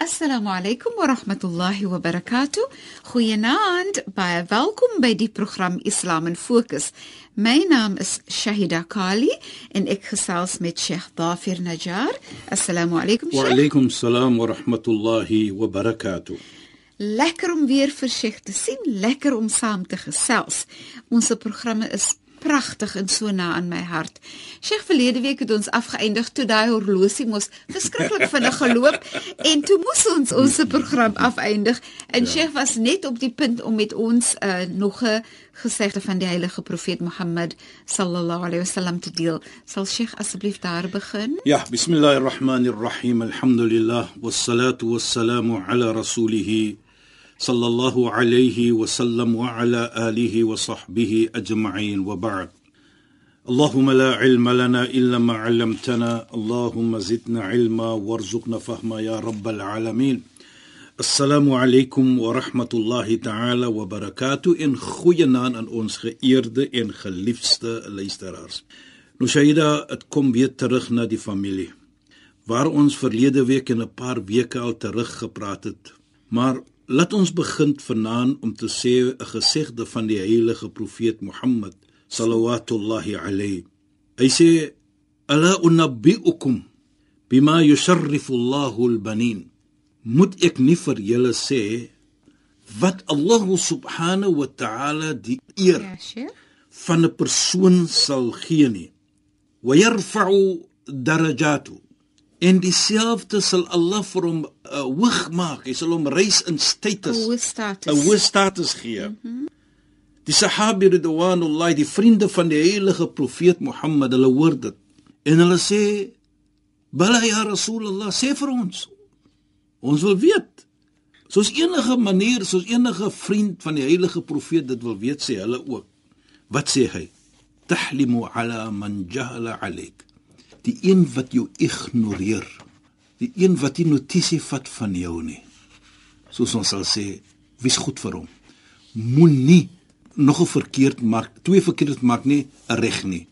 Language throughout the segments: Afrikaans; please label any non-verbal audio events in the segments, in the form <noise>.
Assalamu alaykum wa rahmatullahi wa barakatuh. Goeienaand, baie welkom by die program Islam in Fokus. My naam is Shahida Kali en ek gesels met Sheikh Dafir Najjar. Assalamu alaykum Wa Sheikh. alaykum salaam wa rahmatullahi wa barakatuh. Lekker om weer vir Sheikh te sien, lekker om saam te gesels. Ons programme is pragtig en so na aan my hart. Sheikh verlede week het ons afgeëindig toe daai horlosie mos verskriklik vinnig geloop en toe moes ons ons program afeindig en ja. Sheikh was net op die punt om met ons uh, nog 'n gesegde van die heilige profeet Mohammed sallallahu alaihi wasallam te deel. Sal Sheikh asseblief daar begin? Ja, bismillahir rahmanir rahim. Alhamdulillah wassalatu wassalamu ala rasulih sallallahu alayhi wa sallam wa ala alihi wa sahbihi ajma'in wa ba'd. اللهم لا علم لنا إلا ما علمتنا اللهم زدنا علما وارزقنا فهما يا رب العالمين Assalamu alaykum wa rahmatullahi ta'ala wa barakatuh in goeie naam aan ons geëerde en geliefde luisteraars. Nou Shaida, dit kom weer terug na die familie waar ons verlede week en 'n paar weke al terug gepraat het. Maar laat ons begin vanaand om te sê 'n gesegde van die heilige profeet Mohammed sallallahu alayhi. Hy sê: "Ala unabbiukum bima yusharrifu Allahu al-banin." moet ek nie vir julle sê wat Allah subhanahu wa ta'ala die eer Ja, van 'n persoon sal gee nie. Wa yarfa'u darajatu. En dieselfde sal Allah vir hom uh, hoog maak. Hy sal hom reis in status, Hoë status. 'n hoë status gee. Mm -hmm. Die Sahabi ridwanullah, die vriende van die heilige profeet Mohammed, hulle hoor dit. En hulle sê: "Bala ya Rasulullah, sê vir ons, Ons wil weet. Soos enige manier, soos enige vriend van die heilige profeet dit wil weet, sê hulle ook. Wat sê hy? Tahlimu ala man jahala alayk. Die een wat jou ignoreer. Die een wat nie notisie vat van jou nie. Soos ons sal sê, wie's goed vir hom. Moenie nog 'n verkeerd maak, twee verkeerd maak nie reg nie.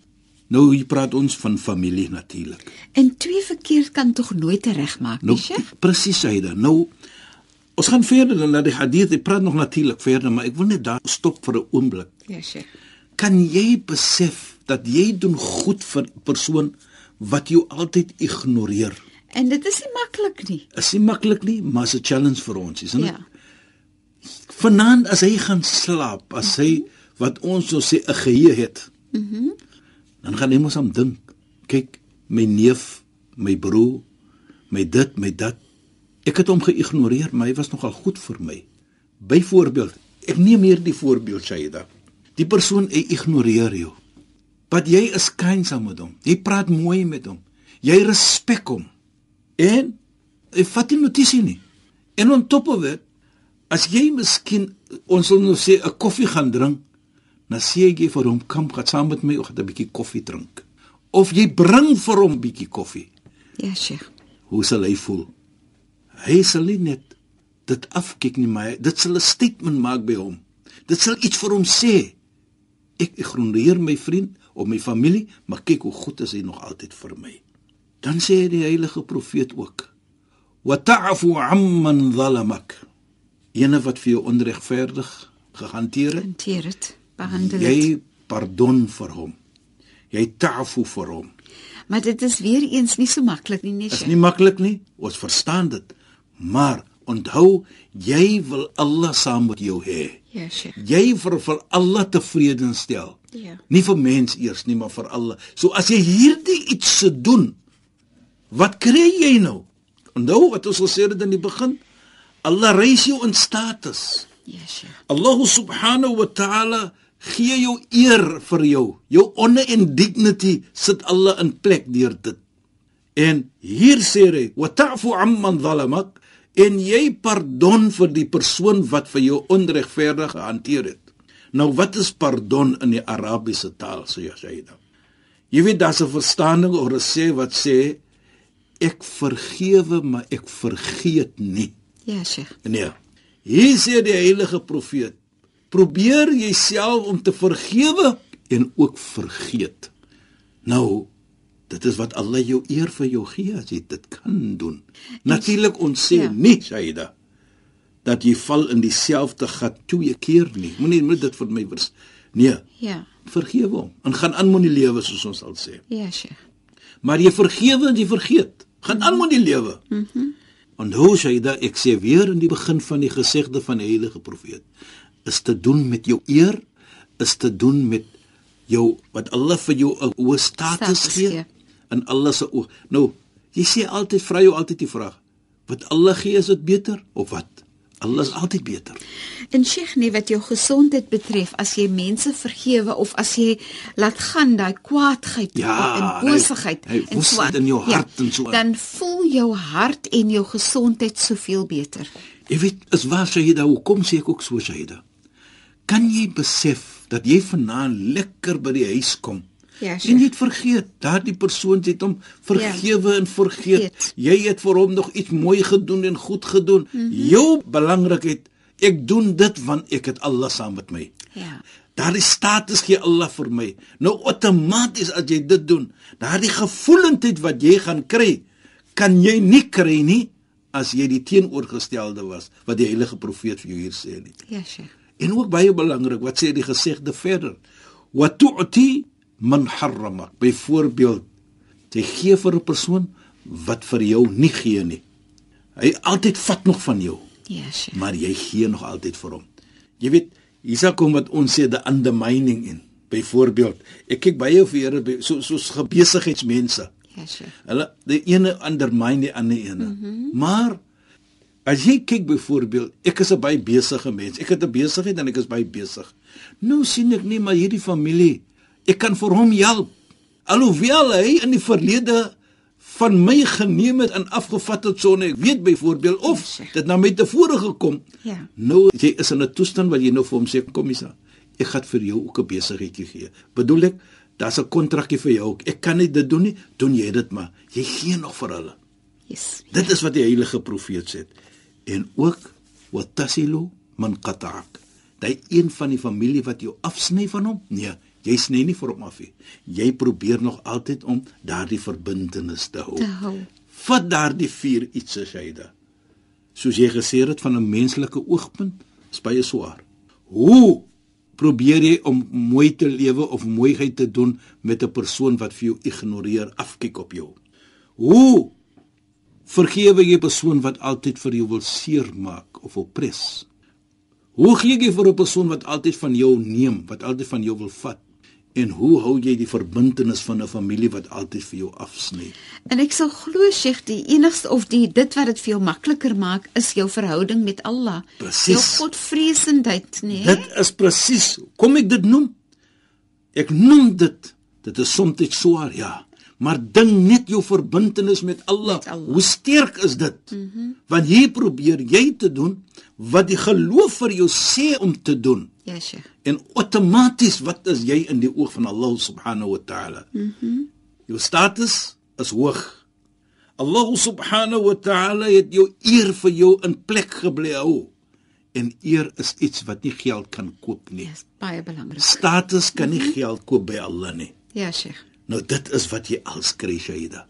Nou hier praat ons van familie natuurlik. En twee verkeerd kan tog nooit regmaak nie, Nou Sheikh? presies Saida. Nou ons gaan verder dan na die hadith. Ek praat nog natuurlik verder, maar ek wil net daar stop vir 'n oomblik. Ja, Sheikh. Kan jy besef dat jy doen goed vir 'n persoon wat jou altyd ignoreer? En dit is nie maklik nie. Is nie maklik nie, maar is 'n challenge vir ons, is dit? Ja. Vanaand as hy gaan slaap, as hy wat ons so sê 'n geheue het. Mhm. dan gaan hy mos aan dink. Kyk, my neef, my broer, my dit, my dat. Ek het hom geïgnoreer, maar hy was nogal goed vir my. Byvoorbeeld, ek neem hier die voorbeeld Shaida. Die persoon hy ignoreer jou. Wat jy is kind saam met hom. Jy praat mooi met hom. Jy respek hom. En hy vat nie notisie nie. En on top of it, as jy miskien ons sal nou sê 'n koffie gaan drink, dan sê jy vir hom kom gaan saam met my of gaan 'n bietjie koffie drink. Of jy bring vir hom bietjie koffie. Ja, Sheikh. Hoe sal hy voel? Hy sal nie net dit afkyk nie, maar dit sal 'n statement maak by hom. Dit sal iets vir hom sê. Ek ignoreer my vriend of my familie, maar kyk hoe goed is hy nog altyd vir my. Dan sê die heilige profeet ook: "Wa ta'fu 'amman zalamak." Ene wat vir jou onregverdig gehanteer het, Hanteer dit. Behandel dit. jy pardon vir hom. Jy ta'fu vir hom. Maar dit is weer eens nie so maklik nie, nee, Is Sheikh. nie maklik nie. Ons verstaan dit. Maar onthou, jy wil Allah saam met jou hê. Ja, Sheikh. Jy vir vir Allah tevrede stel. Ja. Nie vir mens eers nie, maar vir Allah. So as jy hierdie iets se doen, wat kry jy nou? Onthou wat ons gesê het in die begin? Allah reis jou in status. Ja, Sheikh. Allah subhanahu wa ta'ala gee jou eer vir jou. Jou honor en dignity sit Allah in plek deur dit. En hier sê hy, "Wa ta'fu 'amman zalamak" en jy pardon vir die persoon wat vir jou onregverdig gehanteer het. Nou wat is pardon in die Arabiese taal, sê jy sê dit. Jy weet daar's 'n verstaaning oor 'n sê wat sê ek vergewe maar ek vergeet nie. Ja, Sheikh. Nee. Hier sê die heilige profeet, probeer jouself om te vergewe en ook vergeet. Nou, dit is wat Allah jou eer vir jou gee as jy dit kan doen. Natuurlik ons sê Ja. nie Shaida dat jy val in dieselfde gat twee keer nie. Moenie moet dit vir my vers. Nee, Ja. vergewe hom en gaan aan met die lewe soos ons sal sê. Ja, Sheikh. Maar jy vergewe en jy vergeet. Gaan aan met die lewe. Mhm. Mm Onthou Shaida, ek sê weer in die begin van die gesegde van die heilige profeet, is te doen met jou eer, is te doen met jou wat Allah vir jou 'n hoë status Status gee gee. in Allah se oog. Nou, jy sê altyd vra jou altyd die vraag, wat Allah gee is dit beter of wat? Allah is altyd beter. En Sheikh, nee wat jou gesondheid betref, as jy mense vergewe of as jy laat gaan daai kwaadheid Ja, en bosigheid hy- hy en so aan, in jou hart en so aan. dan voel jou hart en jou gesondheid soveel beter. Jy weet, is waar Shahida, hoekom sê ek ook so Shahida? Kan jy besef dat jy vanaand lekker by die huis kom? Ja, en jy het vergeet, daardie persoon het hom vergewe en vergeet. Vergeet. Jy het vir hom nog iets mooi gedoen en goed gedoen. Mm -hmm. Jou belangrikheid, ek doen dit want ek het Allah saam met my. Ja. Daardie status gee Allah vir my. Nou outomaties as jy dit doen, daardie gevoelendheid wat jy gaan kry, kan jy nie kry nie as jy die teenoorgestelde was wat die heilige profeet vir jou hier sê nie. Ja, Sheikh. En ook baie belangrik, wat sê die gesegde verder? Wa tu'ti man harramak. Byvoorbeeld, jy gee vir 'n persoon wat vir jou nie gee nie. Hy altyd vat nog van jou Ja, Sheikh. maar jy gee nog altyd vir hom. Jy weet, hiersa kom wat ons sê the undermining in. Byvoorbeeld, ek kyk baie vir Here so soos gebesigheidsmense. Ja, Sheikh. Hulle die ene undermine die ander ene. Mm -hmm. Maar as jy kyk byvoorbeeld, ek is 'n baie besige mens. Ek het 'n besigheid en ek is baie besig. Nou sien ek nie maar hierdie familie, ek kan vir hom help. Alhoewel hy in die verlede van my geneem het en afgevat het sonder ek weet byvoorbeeld of dit na my tevore gekom. Ja. Nou jy is in 'n toestand waar jy nou vir hom sê kom hiersa. Ek gaan vir jou ook 'n besigheidjie gee. Bedoel ek, daar's 'n kontrakkie vir jou ook. Ek kan nie dit doen nie. Doen jy dit maar. Jy gee nog vir hulle. Yes. Dit is wat die heilige profeet sê. En ook watasilu man qata'ak. Daai een van die familie wat jou afsny van hom? Nee, jy sny nie vir hom af nie. Jy probeer nog altyd om daardie verbintenis te hou. Te hou. Vat daardie vier iets as jy dit. Soos jy gesê het van 'n menslike oogpunt, is baie swaar. Hoe probeer jy om mooi te lewe of mooiheid te doen met 'n persoon wat vir jou ignoreer, afkyk op jou? Hoe vergewe jy 'n persoon wat altyd vir jou wil seermaak of opres? Hoe gee jy vir 'n persoon wat altyd van jou neem, wat altyd van jou wil vat? En hoe hou jy die verbintenis van 'n familie wat altyd vir jou afsny? En ek sal glo Sheikh, die enigste of die dit wat dit veel makliker maak is jou verhouding met Allah. Presies. Jou godvreesendheid, nee. Dit is presies. Kom ek dit noem? Ek noem dit. Dit is soms swaar, ja. Maar dink net jou verbintenis met Allah. Met Allah. Hoe sterk is dit? Mm -hmm. Want hier probeer jy te doen wat die geloof vir jou sê om te doen. Ja, Sheikh. En outomaties wat is jy in die oog van Allah subhanahu wa ta'ala? Mhm. Mm jou status is hoog. Allah subhanahu wa ta'ala het jou eer vir jou in plek gebly hou. En eer is iets wat nie geld kan koop nie. Dis baie belangrik. Status kan nie geld koop by Allah nie. Ja, Sheikh. Nou dit is wat jy als kry, Shaida.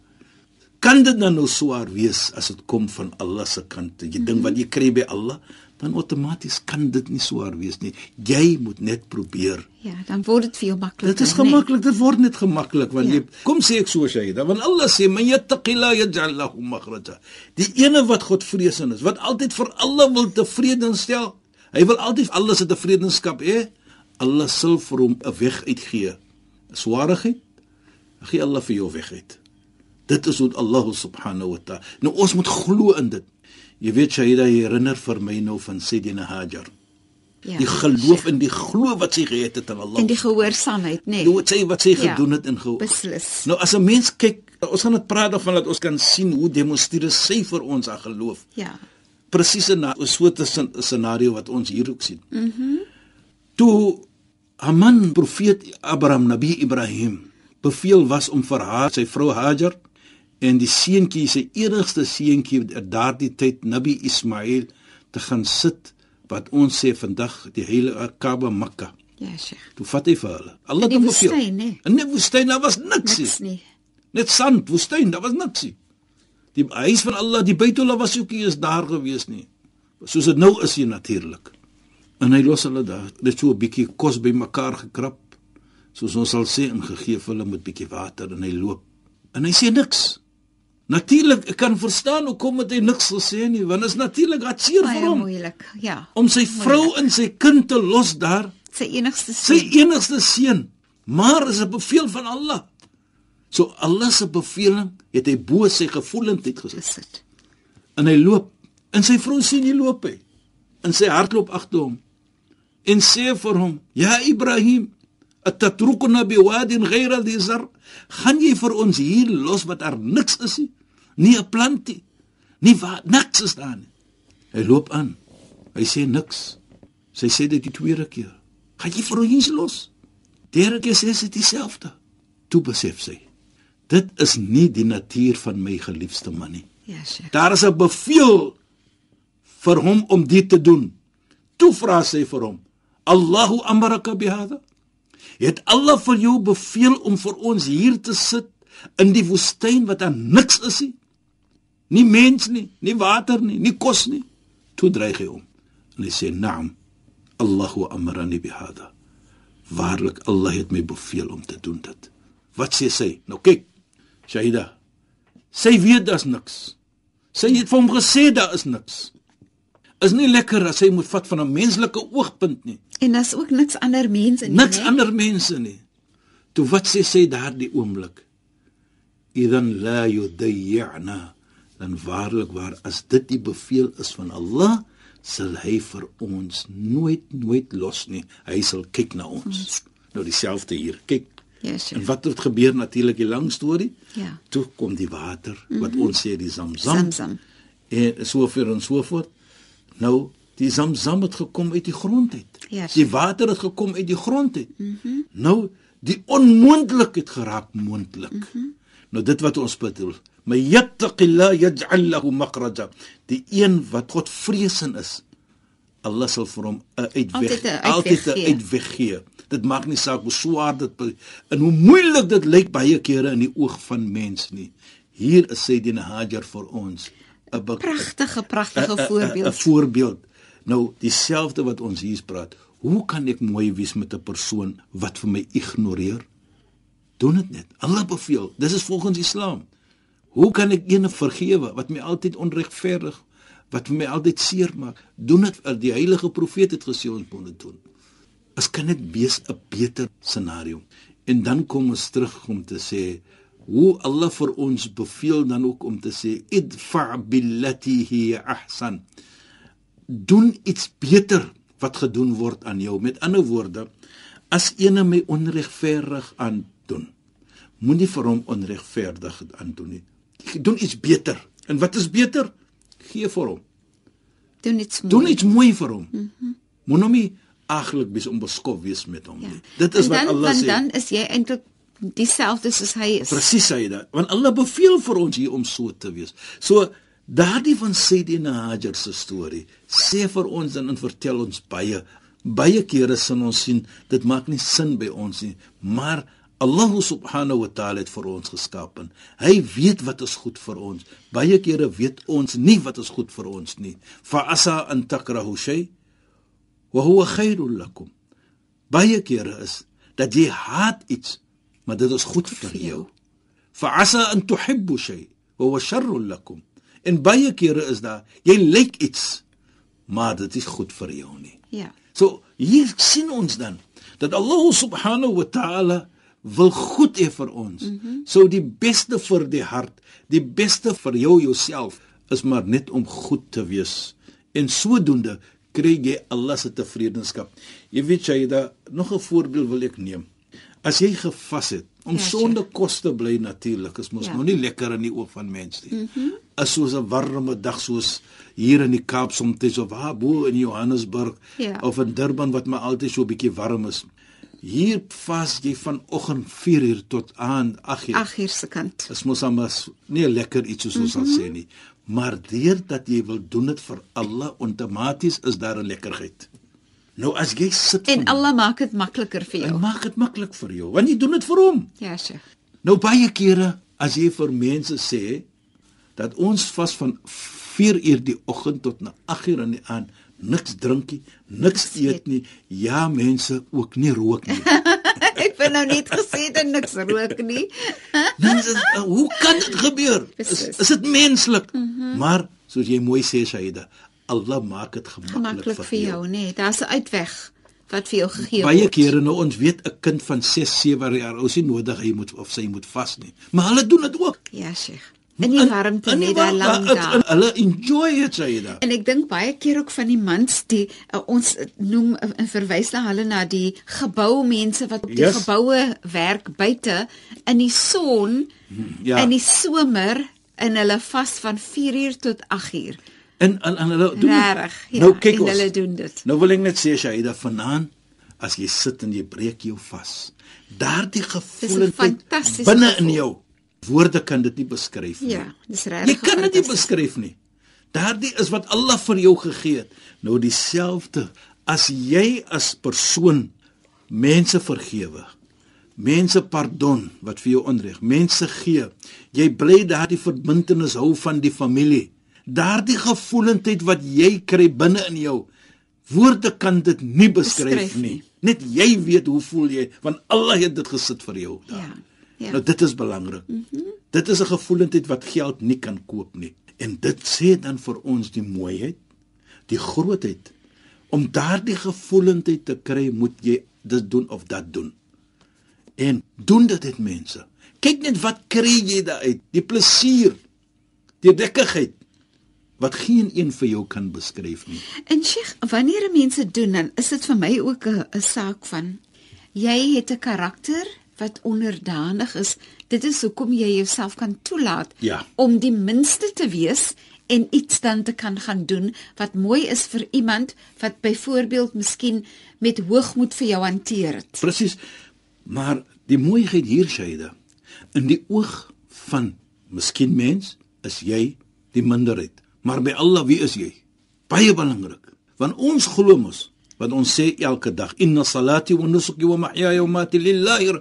Kan dit dan nou swaar wees as dit kom van Allah se kant? Jy dink wat jy kry by Allah, dan outomaties kan dit nie swaar wees nie. Jy moet net probeer. Ja, dan word dit vir jou makliker. Dit is gemaklik, dit word net gemaklik want Ja. jy kom sê ek so Shaida, want Allah sê man yattaqilla yaj'al lahu makhraja. Die ene wat God vreesend is, wat altyd vir Allah wil tevrede stel. Hy wil altyd Allah se tevredenskap hê. Allah sal vir hom 'n weg uitgee. 'n Swaarigheid gee Allah vir jou weg uit. Dit is hoe Allah subhanahu wa ta'ala. Nou ons moet glo in dit. Jy weet Shaida, jy herinner vir my nou van Sayyidina Hajar. Ja, die geloof in die glo wat sy gehet het aan Allah. En die gehoorsaamheid, nê. Hoe wat sy wat sy Ja, gedoen het in gehou. Beslis. Nou as 'n mens kyk, ons gaan dit praat daarvan dat ons kan sien hoe demonstreer sy vir ons haar geloof. Ja. Presies 'n soort sen- scenario wat ons hier ook sien. Mhm. Mm Toe Haman profeet Abraham Nabi Ibrahim beveel was om vir haar sy vrou Hajar en die seentjie sy enigste seentjie daardie tyd Nabi Ismail te gaan sit wat ons sê vandag die hele Kaaba Mekka. Ja, Sheikh. Toe vat hy vir hulle. Allah het beveel. woestyn, nee. In die woestyn daar was niks. Niks nie. Net sand, woestyn, daar was niks nie. Die huis van Allah, die Baitullah was ook nie eens daar gewees nie. Soos dit nou is hier natuurlik. En hy los hulle daar. Dit so 'n bietjie kos bymekaar gekrap. Soos ons sal sê ingegee vir hulle met bietjie water en hy loop. En hy sê niks. Natuurlik, ek kan verstaan hoekom het hy niks gesê nie, want is natuurlik hartseer vir hom moeilik. Ja. om sy vrou en sy kind te los daar Sy enigste sy seun. enigste seun. Maar is 'n bevel van Allah. So Allah se beveling het hy bo sy gevoelendheid gesit. gesit. En hy loop. En sy vrou sien hy loop hy. En sy hart loop agter hom. En sê vir hom: "Ja Ibrahim, atatrukuna biwadin ghayra dhi zar? Gaan jy vir ons hier los wat daar niks is nie? Nie 'n plant nie. Wat niks is daar nie." Hy loop aan. Hy sê niks. Sy sê dit die tweede keer. Gaan jy vir ons los? Derde keer sê sy dieselfde. Toe besef sy: Dit is nie die natuur van my geliefde man nie. Ja, Sheikh. Daar is 'n bevel vir hom om dit te doen. Toe vra sy vir hom: "Allahu amaraka bihada?" Het Allah vir jou beveel om vir ons hier te sit in die woestyn wat daar niks is nie? Nie mens nie, nie water nie, nie kos nie. Toe dreig hy hom en hy sê: "Naam. Allahu amarani bihada." Waarlik Allah het my beveel om te doen dit. Wat sê sy? Nou kyk, Shahida. Sy weet daar's niks. Sy het vir hom gesê daar is niks. Is nie lekker as hy moet vat van 'n menslike oogpunt nie. En daar's ook niks ander mense nie. Niks né? ander mense nie. Toe wat sê sy daardie oomblik? Idan la yudayyana. Dan waarlik waar as dit die bevel is van Allah, sal hy vir ons nooit nooit los nie. Hy sal kyk na ons. Nou dieselfde hier. Kyk. Ja, En Sheikh. wat het gebeur natuurlik die lang storie? Ja. Toe kom die water wat ons sê die Zamzam. Zamzam. En so ver en so voort. Nou, die Zamzam het gekom uit die grond uit. Ja, die water het gekom uit die grond uit. Mm -hmm. Nou, die onmoontlik het geraak moontlik. Mm -hmm. Nou dit wat ons bedoel. My yattaqillah yaj'al lahu makhraja. Die een wat God vreesin is. Allah sal vir hom 'n uitweg Altyd 'n uitweg gee. Dit maak nie saak hoe swaar dit en hoe moeilik dit lyk baie kere in die oog van mens nie. Hier is Sayyidina Hajar vir ons 'n Pragtige, pragtige 'n- 'n- voorbeeld. voorbeeld. Nou dieselfde wat ons hier praat. Hoe kan ek mooi wees met 'n persoon wat vir my ignoreer? Doen dit net. Allah beveel. Dis is volgens Islam. Hoe kan ek ene vergewe wat my altyd onregverdig, wat vir my altyd seermaak? Doen dit. Die heilige profeet het gesê ons moet dit doen. As kan dit wees 'n beter scenario. En dan kom ons terug om te sê hoe Allah vir ons beveel dan ook om te sê idfa billati hi ahsan doen iets beter wat gedoen word aan jou. Met ander woorde, as ene my onregverdig aandoen, moenie vir hom onregverdig aandoen nie. Doen iets beter. En wat is beter? Gee vir hom. Doen iets mooi. Doen iets mooi vir hom. Mm -hmm. Moenie aglik wees onbeskof wees met hom Ja. nie. Dit is En wat dan, Allah sê. dan is jy eintlik dieselfde soos hy is. Presies hy dit. Want Allah beveel vir ons hier om so te wees. So daardie van Sayyidina Hajar se storie sê vir ons en, en vertel ons baie baie kere sin ons sien dit maak nie sin by ons nie, maar Allah subhanahu wa ta'ala het vir ons geskaap. Hy weet wat is goed vir ons. Baie kere weet ons nie wat is goed vir ons nie. Fa asa an takrahu shay wa huwa khairul lakum. Baie kere is dat jy haat iets, maar dit is goed vir jou. Fa'asa an tuhibbu shay wa huwa sharrun lakum. En baie kere is daar jy lyk iets, maar dit is goed vir jou nie. Ja. So hier sien ons dan dat Allah subhanahu wa ta'ala wil goed hê vir ons. Mm -hmm. So die beste vir die hart, die beste vir jou jouself is maar net om goed te wees. En sodoende kry jy Allah se tevredenskap. Jy weet jy, daar nog 'n voorbeeld wil ek neem. As jy gevas het, om Ja, sonder kos te bly natuurlik, is mos Ja. nou nie lekker in die oë van mense nie. Mhm. Mm -hmm. As soos 'n warme dag soos hier in die Kaap soms of waar bo in Johannesburg Ja. of in Durban wat maar altyd so 'n bietjie warm is. Hier vas jy vanoggend 4uur tot aan 8uur. Ag hier se kant. Dis mos amas nie lekker iets soos ons Mhm. sal sê nie. Maar deurdat jy wil doen dit vir Allah, outomaties is daar 'n lekkerheid. Nou as jy sit En Allah maak dit makliker vir hy jou. maak dit maklik vir jou, want jy doen dit vir hom. Ja, Sheikh. Nou baie kere as jy vir mense sê dat ons vas van 4 uur die oggend tot na 8 uur in die aand niks drinkie, niks Niks eet. nie. Ja, mense ook nie rook nie. <laughs> Ek het nou net gesê dat niks rook nie. <laughs> Nou, is dit- hoe kan dit gebeur? Is, is dit menslik? Mm -hmm. Maar soos jy mooi sê Shaida, Allah maak dit gemaklik, vir jou, nee. Daar's 'n uitweg wat vir jou gegee Baie word. kere nou ons weet 'n kind van 6, 7 jaar oud is nie nodig hy moet of sy moet vas nie. Maar hulle doen dit ook. Ja, Sheikh. In die warmte net daar lank daar. Hulle enjoy dit Shaida. En ek dink baie keer ook van die mans die uh, ons noem uh, en verwys na hulle na die geboumense wat op die Yes. geboue werk buite in die son Ja. in die somer en hulle vas van 4 uur tot 8 uur. En en, en hulle doen. Regtig. Ja, nou kyk ons. hulle doen dit. Nou wil ek net sê Shaida vanaand as jy sit en jy breek jou vas. Daardie fantastiese binne gevoel. in jou. Woorde kan dit nie beskryf nie. Ja, dis Jy regtig. kan dit nie beskryf nie. Daardie is wat Allah vir jou gegee het. Nou dieselfde as jy as persoon mense vergewe. Mense pardon wat vir jou onreg. Mense gee. Jy bly daardie verbintenis hou van die familie. Daardie gevoelendheid wat jy kry binne in jou. Woorde kan dit nie beskryf Beskryf nie. nie. Net jy weet hoe voel jy want Allah het dit gesit vir jou. daar. Ja. Ja. Nou dit is belangrik. Mm -hmm. Dit is 'n gevoelendheid wat geld nie kan koop nie. En dit sê dan vir ons die mooiheid, die grootheid. Om daardie gevoelendheid te kry, moet jy dit doen of dat doen. En doen dit dit mense. Kyk net wat kry jy daaruit? Die plesier, die lekkigheid wat geen een vir jou kan beskryf nie. En Sheikh, wanneer mense doen dan is dit vir my ook 'n saak van jy het 'n karakter wat onderdanig is. Dit is hoekom jy jouself kan toelaat Ja. om die minste te wees en iets dan te kan gaan doen wat mooi is vir iemand wat byvoorbeeld miskien met hoogmoed vir jou hanteer het. Presies. Maar die mooiheid hier Shaida, in die oog van miskien mens is jy die minderheid, maar by Allah wie is jy? Baie belangrik. Want ons glo mos wat ons sê elke dag inna salati wa nusuki wa mahyaya wa mamati lillahi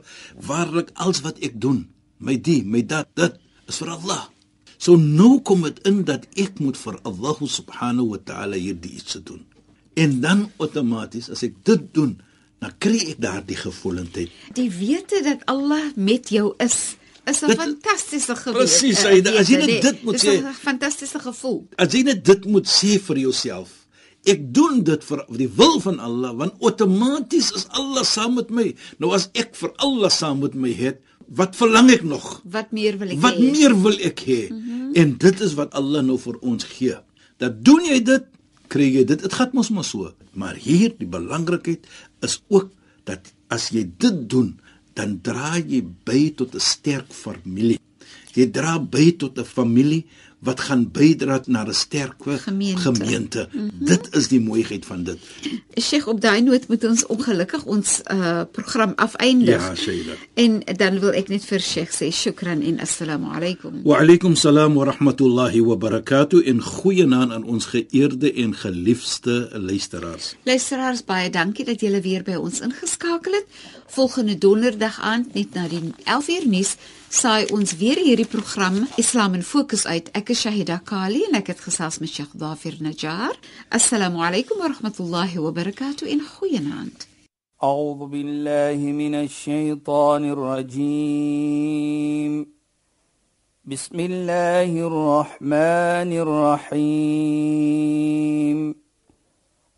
waarlik alles wat ek doen my die my dat dit is vir Allah so nou kom dit in dat ek moet vir Allah subhanahu wa ta'ala hierdie iets doen en dan outomaties as ek dit doen dan kry ek daardie gevoelendheid Die wete dat Allah met jou is is 'n fantastiese gevoel. Presies, Aida, as jy net dit moet sê. Dis 'n fantastiese gevoel. as jy net dit moet sê vir jouself ek doen dit vir die wil van Allah want outomaties is Allah saam met my nou as ek vir Allah saam met my het wat verlang ek nog Wat meer wil ek wat hê? meer wil ek hê mm -hmm. en dit is wat Allah nou vir ons gee dat doen jy dit kry jy dit dit gaan mos maar so maar hier die belangrikheid is ook dat as jy dit doen dan dra jy by tot 'n sterk familie. Jy dra by tot 'n familie wat gaan bydra na 'n sterk Gemeente. gemeente. Mm -hmm. dit is die mooiheid van dit Sheikh, op daai noot moet ons ongelukkig ons uh program afeindig. Ja, Sheila. En dan wil ek net vir Sheikh sê shukran en assalamu alaykum. Wa alaykum salaam wa rahmatullahi wa barakatuh en goeienaand aan ons geëerde en geliefde luisteraars. Luisteraars, baie dankie dat julle weer by ons ingeskakel het. Volgende donderdag aand net na die 11uur nuus saai ons weer hierdie program Islam in Fokus uit. Ek is Shahida Kali en ek het gesels met Sheikh Dafir Najjar. Assalamu alaykum wa rahmatullahi wa barakatuh en goeienaand. أعوذ بالله من الشيطان الرجيم بسم الله الرحمن الرحيم